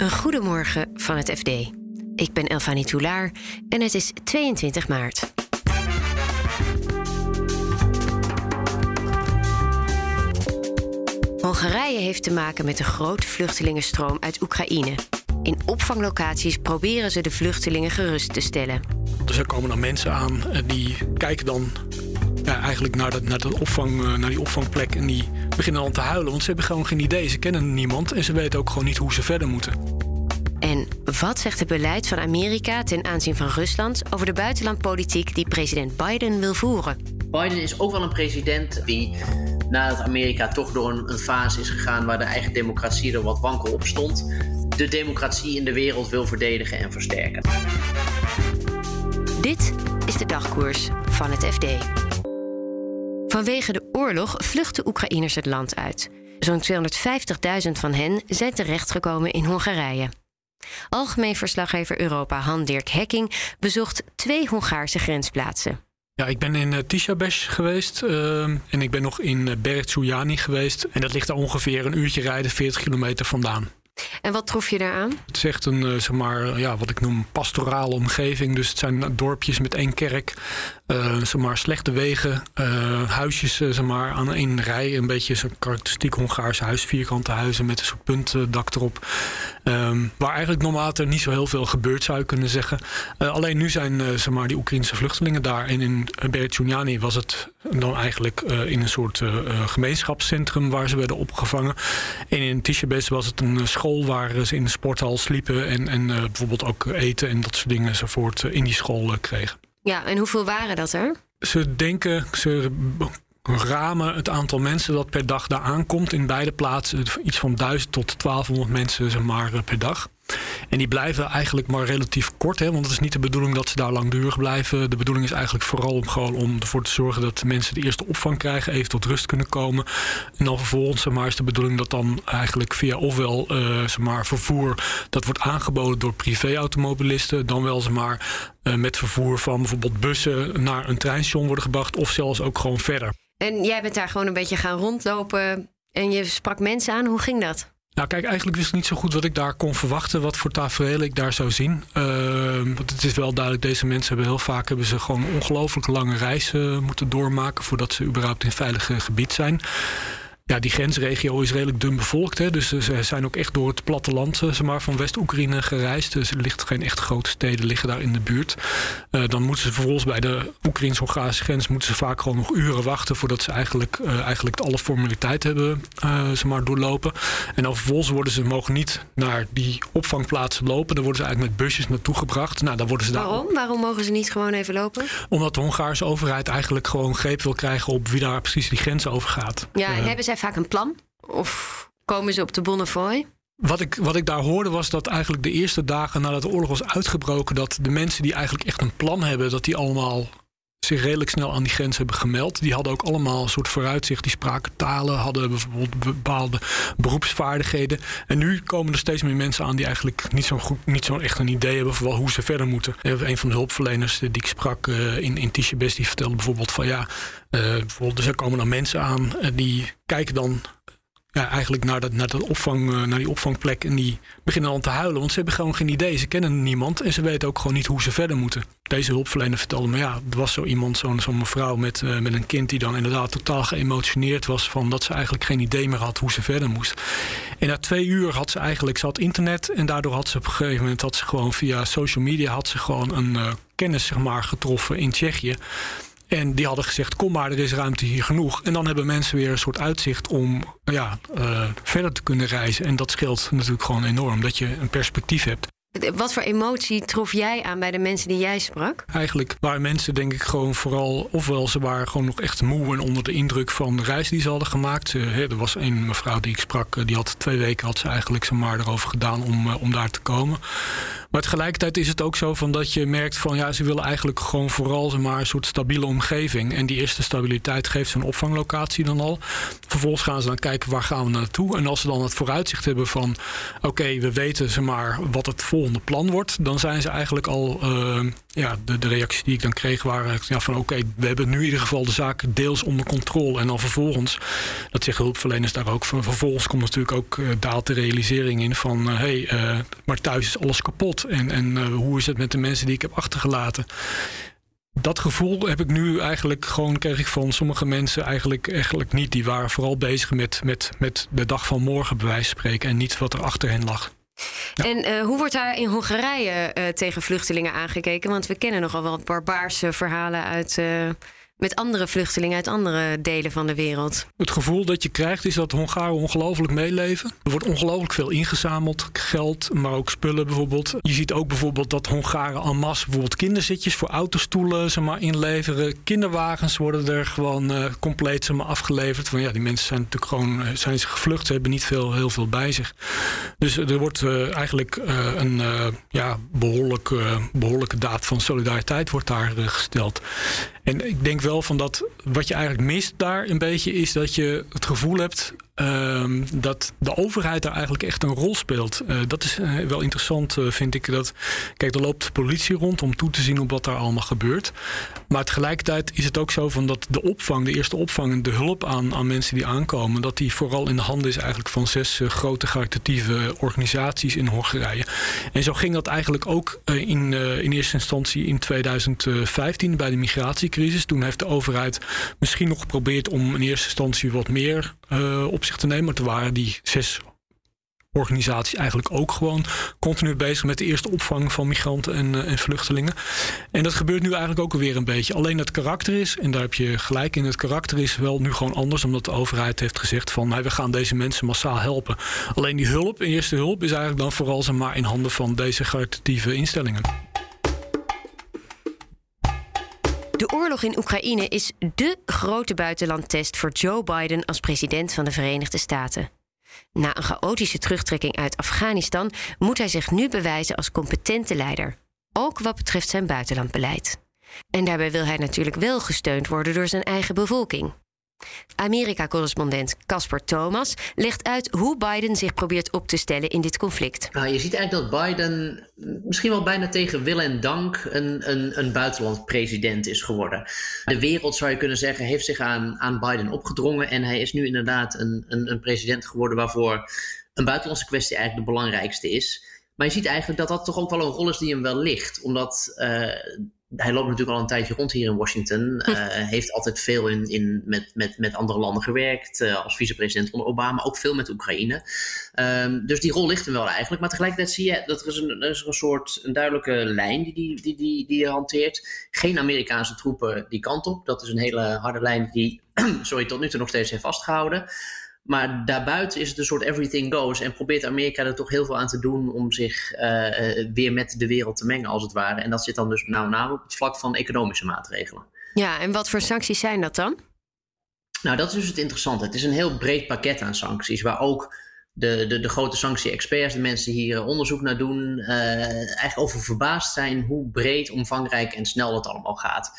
Een goedemorgen van het FD. Ik ben Elfanie Toulaar en het is 22 maart. Hongarije heeft te maken met een grote vluchtelingenstroom uit Oekraïne. In opvanglocaties proberen ze de vluchtelingen gerust te stellen. Dus er komen dan mensen aan en die kijken dan ja, eigenlijk naar, naar, dat opvang, eh, naar die opvangplek en die beginnen dan te huilen. Want ze hebben gewoon geen idee. Ze kennen niemand en ze weten ook gewoon niet hoe ze verder moeten. En wat zegt het beleid van Amerika ten aanzien van Rusland over de buitenlandpolitiek die president Biden wil voeren? Biden is ook wel een president die nadat Amerika toch door een, een fase is gegaan waar de eigen democratie er wat wankel op stond, de democratie in de wereld wil verdedigen en versterken. Dit is de dagkoers van het FD. Vanwege de oorlog vluchten Oekraïners het land uit. Zo'n 250.000 van hen zijn terechtgekomen in Hongarije. Algemeen verslaggever Europa Han-Dirk Hekking bezocht twee Hongaarse grensplaatsen. Ja, ik ben in uh, Tishabes geweest uh, en ik ben nog in uh, Bergsujani geweest. En dat ligt daar ongeveer een uurtje rijden, 40 kilometer vandaan. En wat trof je daaraan? Het is echt een, zeg maar, ja, wat ik noem pastorale omgeving. Dus het zijn dorpjes met één kerk. Uh, zeg maar, slechte wegen, uh, huisjes zeg maar, aan één rij. Een beetje zo'n karakteristiek Hongaarse huis, vierkante huizen met een soort puntdak erop. Um, waar eigenlijk normaal er niet zo heel veel gebeurt, zou je kunnen zeggen. alleen nu zijn zeg maar, die Oekraïnse vluchtelingen daar. En in Bertjunjani was het dan eigenlijk in een soort gemeenschapscentrum waar ze werden opgevangen. En in Tishabes was het een school waar ze in de sporthal sliepen. En, en bijvoorbeeld ook eten en dat soort dingen enzovoort in die school kregen. Ja, en hoeveel waren dat er? Ze denken, ze ramen het aantal mensen dat per dag daar aankomt in beide plaatsen iets van 1000 tot 1200 mensen zeg maar, per dag. En die blijven eigenlijk maar relatief kort, hè, want het is niet de bedoeling dat ze daar langdurig blijven. De bedoeling is eigenlijk vooral om, gewoon om ervoor te zorgen dat mensen de eerste opvang krijgen, even tot rust kunnen komen. En dan vervolgens zeg maar, is de bedoeling dat dan eigenlijk via ofwel uh, zeg maar, vervoer dat wordt aangeboden door privéautomobilisten, dan wel zeg maar, uh, met vervoer van bijvoorbeeld bussen naar een treinstation worden gebracht, of zelfs ook gewoon verder. En jij bent daar gewoon een beetje gaan rondlopen en je sprak mensen aan. Hoe ging dat? Nou, kijk, eigenlijk wist ik niet zo goed wat ik daar kon verwachten, wat voor tafereel ik daar zou zien. Uh, want het is wel duidelijk, deze mensen hebben heel vaak hebben ze gewoon ongelooflijk lange reizen moeten doormaken voordat ze überhaupt in veilig gebied zijn. Ja, die grensregio is redelijk dun bevolkt. Hè, dus ze zijn ook echt door het platteland zeg maar, van West-Oekraïne gereisd. Dus er ligt geen echt grote steden liggen daar in de buurt. Uh, dan moeten ze vervolgens bij de Oekraïns-Hongaarse grens moeten ze vaak gewoon nog uren wachten voordat ze eigenlijk, uh, eigenlijk alle formaliteiten hebben uh, zeg maar, doorlopen. En dan vervolgens worden ze mogen niet naar die opvangplaatsen lopen. Dan worden ze eigenlijk met busjes naartoe gebracht. Nou, dan worden ze Waarom? Daar... Waarom mogen ze niet gewoon even lopen? Omdat de Hongaarse overheid eigenlijk gewoon greep wil krijgen op wie daar precies die grens over gaat. Ja, hebben zij vaak een plan? Of komen ze op de Bonnefoy? Wat ik, wat ik daar hoorde was dat eigenlijk de eerste dagen nadat de oorlog was uitgebroken, dat de mensen die eigenlijk echt een plan hebben, dat die allemaal zich redelijk snel aan die grens hebben gemeld. Die hadden ook allemaal een soort vooruitzicht. Die spraken talen, hadden bijvoorbeeld bepaalde beroepsvaardigheden. En nu komen er steeds meer mensen aan die eigenlijk niet zo goed, niet zo echt een idee hebben van hoe ze verder moeten. Een van de hulpverleners die ik sprak in, in Tishabes, die vertelde bijvoorbeeld van ja, bijvoorbeeld, er komen dan mensen aan die kijken dan ja, eigenlijk naar, dat, naar, dat opvang, naar die opvangplek. En die beginnen dan te huilen. Want ze hebben gewoon geen idee. Ze kennen niemand. En ze weten ook gewoon niet hoe ze verder moeten. Deze hulpverlener vertelde me, ja, er was zo iemand, zo'n zo mevrouw met, uh, met een kind... die dan inderdaad totaal geëmotioneerd was... van dat ze eigenlijk geen idee meer had hoe ze verder moest. En na twee uur had ze eigenlijk, ze had internet... en daardoor had ze op een gegeven moment... had ze gewoon via social media had ze gewoon een uh, kennis zeg maar, getroffen in Tsjechië... En die hadden gezegd, kom maar, er is ruimte hier genoeg. En dan hebben mensen weer een soort uitzicht om ja, uh, verder te kunnen reizen. En dat scheelt natuurlijk gewoon enorm, dat je een perspectief hebt. Wat voor emotie trof jij aan bij de mensen die jij sprak? Eigenlijk waren mensen denk ik gewoon vooral... ofwel ze waren gewoon nog echt moe en onder de indruk van de reis die ze hadden gemaakt. Er was een mevrouw die ik sprak, die had twee weken had ze eigenlijk zomaar erover gedaan om, om daar te komen. Maar tegelijkertijd is het ook zo van dat je merkt van ja, ze willen eigenlijk gewoon vooral maar, een soort stabiele omgeving. En die eerste stabiliteit geeft zo'n opvanglocatie dan al. Vervolgens gaan ze dan kijken waar gaan we naartoe. En als ze dan het vooruitzicht hebben van oké, we weten zeg maar, wat het volgende plan wordt, dan zijn ze eigenlijk al. Uh, ja, de, de reacties die ik dan kreeg waren ja, van oké, we hebben nu in ieder geval de zaak deels onder controle. En dan vervolgens, dat zeggen hulpverleners daar ook van. Vervolgens komt natuurlijk ook uh, daalt de realisering in van hé, hey, maar thuis is alles kapot. En, en hoe is het met de mensen die ik heb achtergelaten? dat gevoel heb ik nu eigenlijk gewoon kreeg ik van sommige mensen eigenlijk, eigenlijk niet. Die waren vooral bezig met, met, met de dag van morgen, bij wijze van spreken, en niet wat er achter hen lag. En uh, hoe wordt daar in Hongarije uh, tegen vluchtelingen aangekeken? Want we kennen nogal wel barbaarse verhalen uit. Met andere vluchtelingen uit andere delen van de wereld. Het gevoel dat je krijgt is dat Hongaren ongelooflijk meeleven. Er wordt ongelooflijk veel ingezameld, geld, maar ook spullen bijvoorbeeld. Je ziet ook bijvoorbeeld dat Hongaren en masse bijvoorbeeld kinderzitjes voor autostoelen zeg maar, inleveren. Kinderwagens worden er gewoon uh, compleet zeg maar, afgeleverd. Van, ja, die mensen zijn natuurlijk gewoon eh, zijn ze gevlucht, ze hebben niet veel, heel veel bij zich. Dus er wordt uh, eigenlijk een ja, behoorlijk, behoorlijke daad van solidariteit wordt daar gesteld. En ik denk van dat wat je eigenlijk mist daar een beetje is dat je het gevoel hebt um, dat de overheid daar eigenlijk echt een rol speelt. Uh, dat is uh, wel interessant, uh, vind ik. Dat, kijk, er loopt politie rond om toe te zien op wat daar allemaal gebeurt. Maar tegelijkertijd is het ook zo van dat de opvang, de eerste opvang en de hulp aan, aan mensen die aankomen, dat die vooral in de handen is eigenlijk van zes grote caritatieve organisaties in Hongarije. En zo ging dat eigenlijk ook in, in eerste instantie in 2015 bij de migratiecrisis. Toen heeft de overheid misschien nog geprobeerd om in eerste instantie wat meer op te nemen. Maar toen waren die zes organisaties eigenlijk ook gewoon continu bezig met de eerste opvang van migranten en, uh, en, vluchtelingen. En dat gebeurt nu eigenlijk ook weer een beetje. Alleen het karakter is, en daar heb je gelijk in, het karakter is wel nu gewoon anders, omdat de overheid heeft gezegd van nou, we gaan deze mensen massaal helpen. Alleen die hulp, eerste hulp, is eigenlijk dan vooral zeg maar in handen van deze caritatieve instellingen. De oorlog in Oekraïne is dé grote buitenlandtest voor Joe Biden als president van de Verenigde Staten. Na een chaotische terugtrekking uit Afghanistan moet hij zich nu bewijzen als competente leider, ook wat betreft zijn buitenlandbeleid. En daarbij wil hij natuurlijk wel gesteund worden door zijn eigen bevolking. Amerika-correspondent Casper Thomas legt uit hoe Biden zich probeert op te stellen in dit conflict. Nou, je ziet eigenlijk dat Biden misschien wel bijna tegen wil en dank een, een, een buitenlandpresident is geworden. De wereld, zou je kunnen zeggen, heeft zich aan, aan Biden opgedrongen. En hij is nu inderdaad een, een, een president geworden waarvoor een buitenlandse kwestie eigenlijk de belangrijkste is. Maar je ziet eigenlijk dat dat toch ook wel een rol is die hem wel ligt. Omdat uh, hij loopt natuurlijk al een tijdje rond hier in Washington. Uh, heeft altijd veel in, in, met, met, met andere landen gewerkt. Uh, als vicepresident onder Obama. Ook veel met Oekraïne. Um, dus die rol ligt hem wel eigenlijk. Maar tegelijkertijd zie je dat er is een, er is een soort een duidelijke lijn die die, die, die, die hanteert. Geen Amerikaanse troepen die kant op. Dat is een hele harde lijn die sorry, tot nu toe nog steeds heeft vastgehouden. Maar daarbuiten is het een soort everything goes. En probeert Amerika er toch heel veel aan te doen om zich uh, weer met de wereld te mengen, als het ware. En dat zit dan dus nou name op het vlak van economische maatregelen. Ja, en wat voor sancties zijn dat dan? Nou, dat is dus het interessante. Het is een heel breed pakket aan sancties, waar ook de, de, de grote sanctie-experts, de mensen die hier onderzoek naar doen, uh, eigenlijk over verbaasd zijn hoe breed, omvangrijk en snel dat allemaal gaat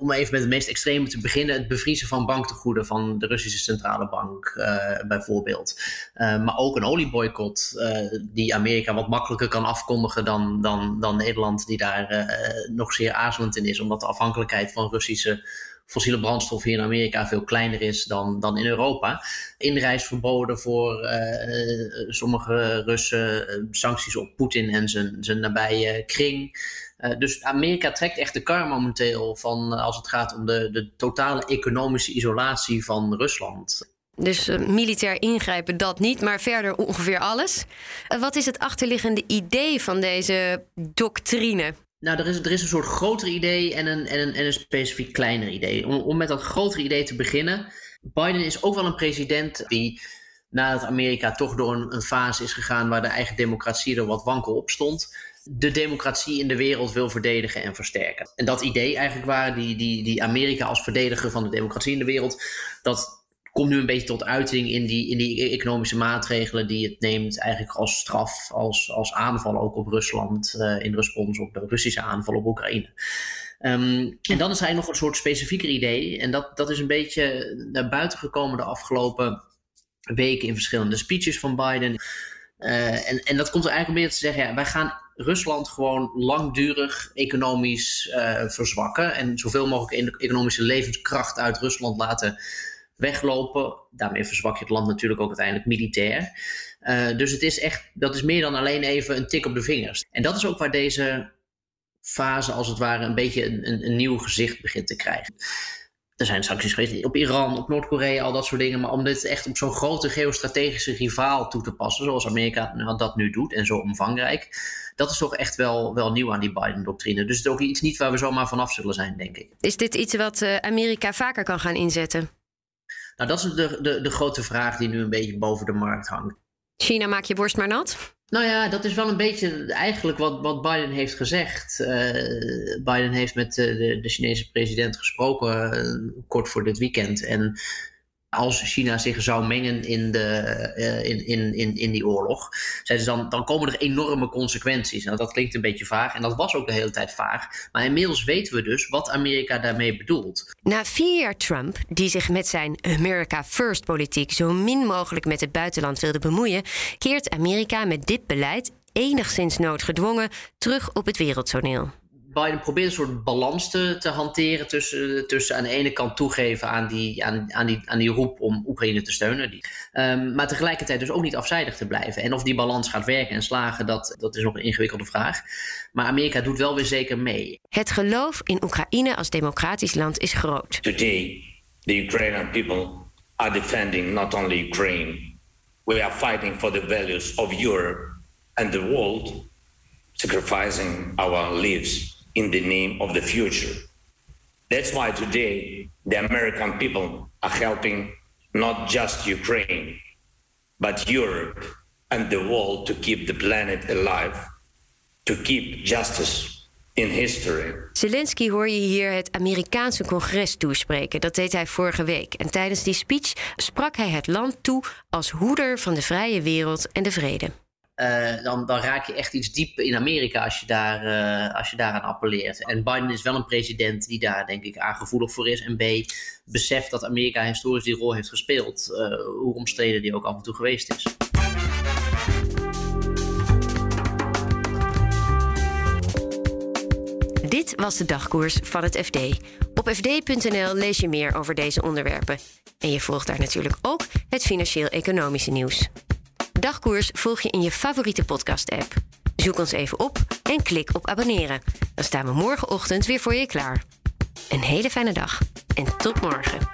om even met het meest extreme te beginnen, het bevriezen van banktegoeden van de Russische centrale bank uh, bijvoorbeeld. Uh, maar ook een olieboycott uh, die Amerika wat makkelijker kan afkondigen dan, dan, dan Nederland, die daar nog zeer aarzelend in is, omdat de afhankelijkheid van Russische fossiele brandstof hier in Amerika veel kleiner is dan, dan in Europa. Inreisverboden voor sommige Russen, sancties op Poetin en zijn, zijn nabije kring. Dus Amerika trekt echt de kar momenteel van als het gaat om de, de totale economische isolatie van Rusland. Dus militair ingrijpen, dat niet, maar verder ongeveer alles. wat is het achterliggende idee van deze doctrine? Nou, er is, er is een soort groter idee en een, en een, en een specifiek kleiner idee. Om, om met dat grotere idee te beginnen. Biden is ook wel een president die nadat Amerika toch door een, fase is gegaan waar de eigen democratie er wat wankel op stond de democratie in de wereld wil verdedigen en versterken. En dat idee eigenlijk waar die, die, die Amerika als verdediger van de democratie in de wereld, dat komt nu een beetje tot uiting in die, in die economische maatregelen die het neemt eigenlijk als straf, als, als aanval ook op Rusland uh, in respons op de Russische aanval op Oekraïne. Um, en dan is er nog een soort specifieker idee en dat, dat is een beetje naar buiten gekomen de afgelopen weken in verschillende speeches van Biden. Uh, en, en dat komt er eigenlijk meer te zeggen, ja, wij gaan Rusland gewoon langdurig economisch uh, verzwakken en zoveel mogelijk economische levenskracht uit Rusland laten weglopen. Daarmee verzwak je het land natuurlijk ook uiteindelijk militair. Uh, dus het is echt, dat is meer dan alleen even een tik op de vingers. En dat is ook waar deze fase, als het ware, een beetje een, een, nieuw gezicht begint te krijgen. Er zijn sancties geweest op Iran, op Noord-Korea, al dat soort dingen. Maar om dit echt op zo'n grote geostrategische rivaal toe te passen, zoals Amerika dat nu doet en zo omvangrijk, dat is toch echt wel, wel nieuw aan die Biden-doctrine. Dus het is ook iets niet waar we zomaar vanaf zullen zijn, denk ik. Is dit iets wat uh, Amerika vaker kan gaan inzetten? Nou, dat is de, de, de grote vraag die nu een beetje boven de markt hangt. China maak je borst maar nat? Nou ja, dat is wel een beetje eigenlijk wat, wat Biden heeft gezegd. Uh, Biden heeft met uh, de, de, Chinese president gesproken uh, kort voor dit weekend. En als China zich zou mengen in, de, uh, in, in, in, in die oorlog, ze dan, dan komen er enorme consequenties. Nou, dat klinkt een beetje vaag en dat was ook de hele tijd vaag. Maar inmiddels weten we dus wat Amerika daarmee bedoelt. Na vier jaar Trump, die zich met zijn America First politiek zo min mogelijk met het buitenland wilde bemoeien, keert Amerika met dit beleid enigszins noodgedwongen terug op het wereldtoneel. Biden probeert een soort balans te, te hanteren tussen, tussen aan de ene kant toegeven aan die, aan, aan die, aan die roep om Oekraïne te steunen. Um, maar tegelijkertijd dus ook niet afzijdig te blijven. En of die balans gaat werken en slagen, dat, dat is nog een ingewikkelde vraag. Maar Amerika doet wel weer zeker mee. Het geloof in Oekraïne als democratisch land is groot. Today, the Ukrainian people are defending not only Ukraine. We are fighting for the values of Europe and the world, sacrificing our lives in the name of the future. That's why today the American people are helping not just Ukraine, but Europe and the world to keep the planet alive, to keep justice in history. Zelensky hoor je hier het Amerikaanse congres toespreken. Dat deed hij vorige week. En tijdens die speech sprak hij het land toe als hoeder van de vrije wereld en de vrede. Uh, dan, dan, raak je echt iets diep in Amerika als je, daar, uh, als je daaraan appelleert. En Biden is wel een president die daar denk ik aangevoelig voor is. En B, beseft dat Amerika historisch die rol heeft gespeeld. Uh, hoe omstreden die ook af en toe geweest is. Dit was de dagkoers van het FD. Op fd.nl lees je meer over deze onderwerpen. En je volgt daar natuurlijk ook het financieel-economische nieuws. Dagkoers volg je in je favoriete podcast-app. Zoek ons even op en klik op abonneren. Dan staan we morgenochtend weer voor je klaar. Een hele fijne dag en tot morgen.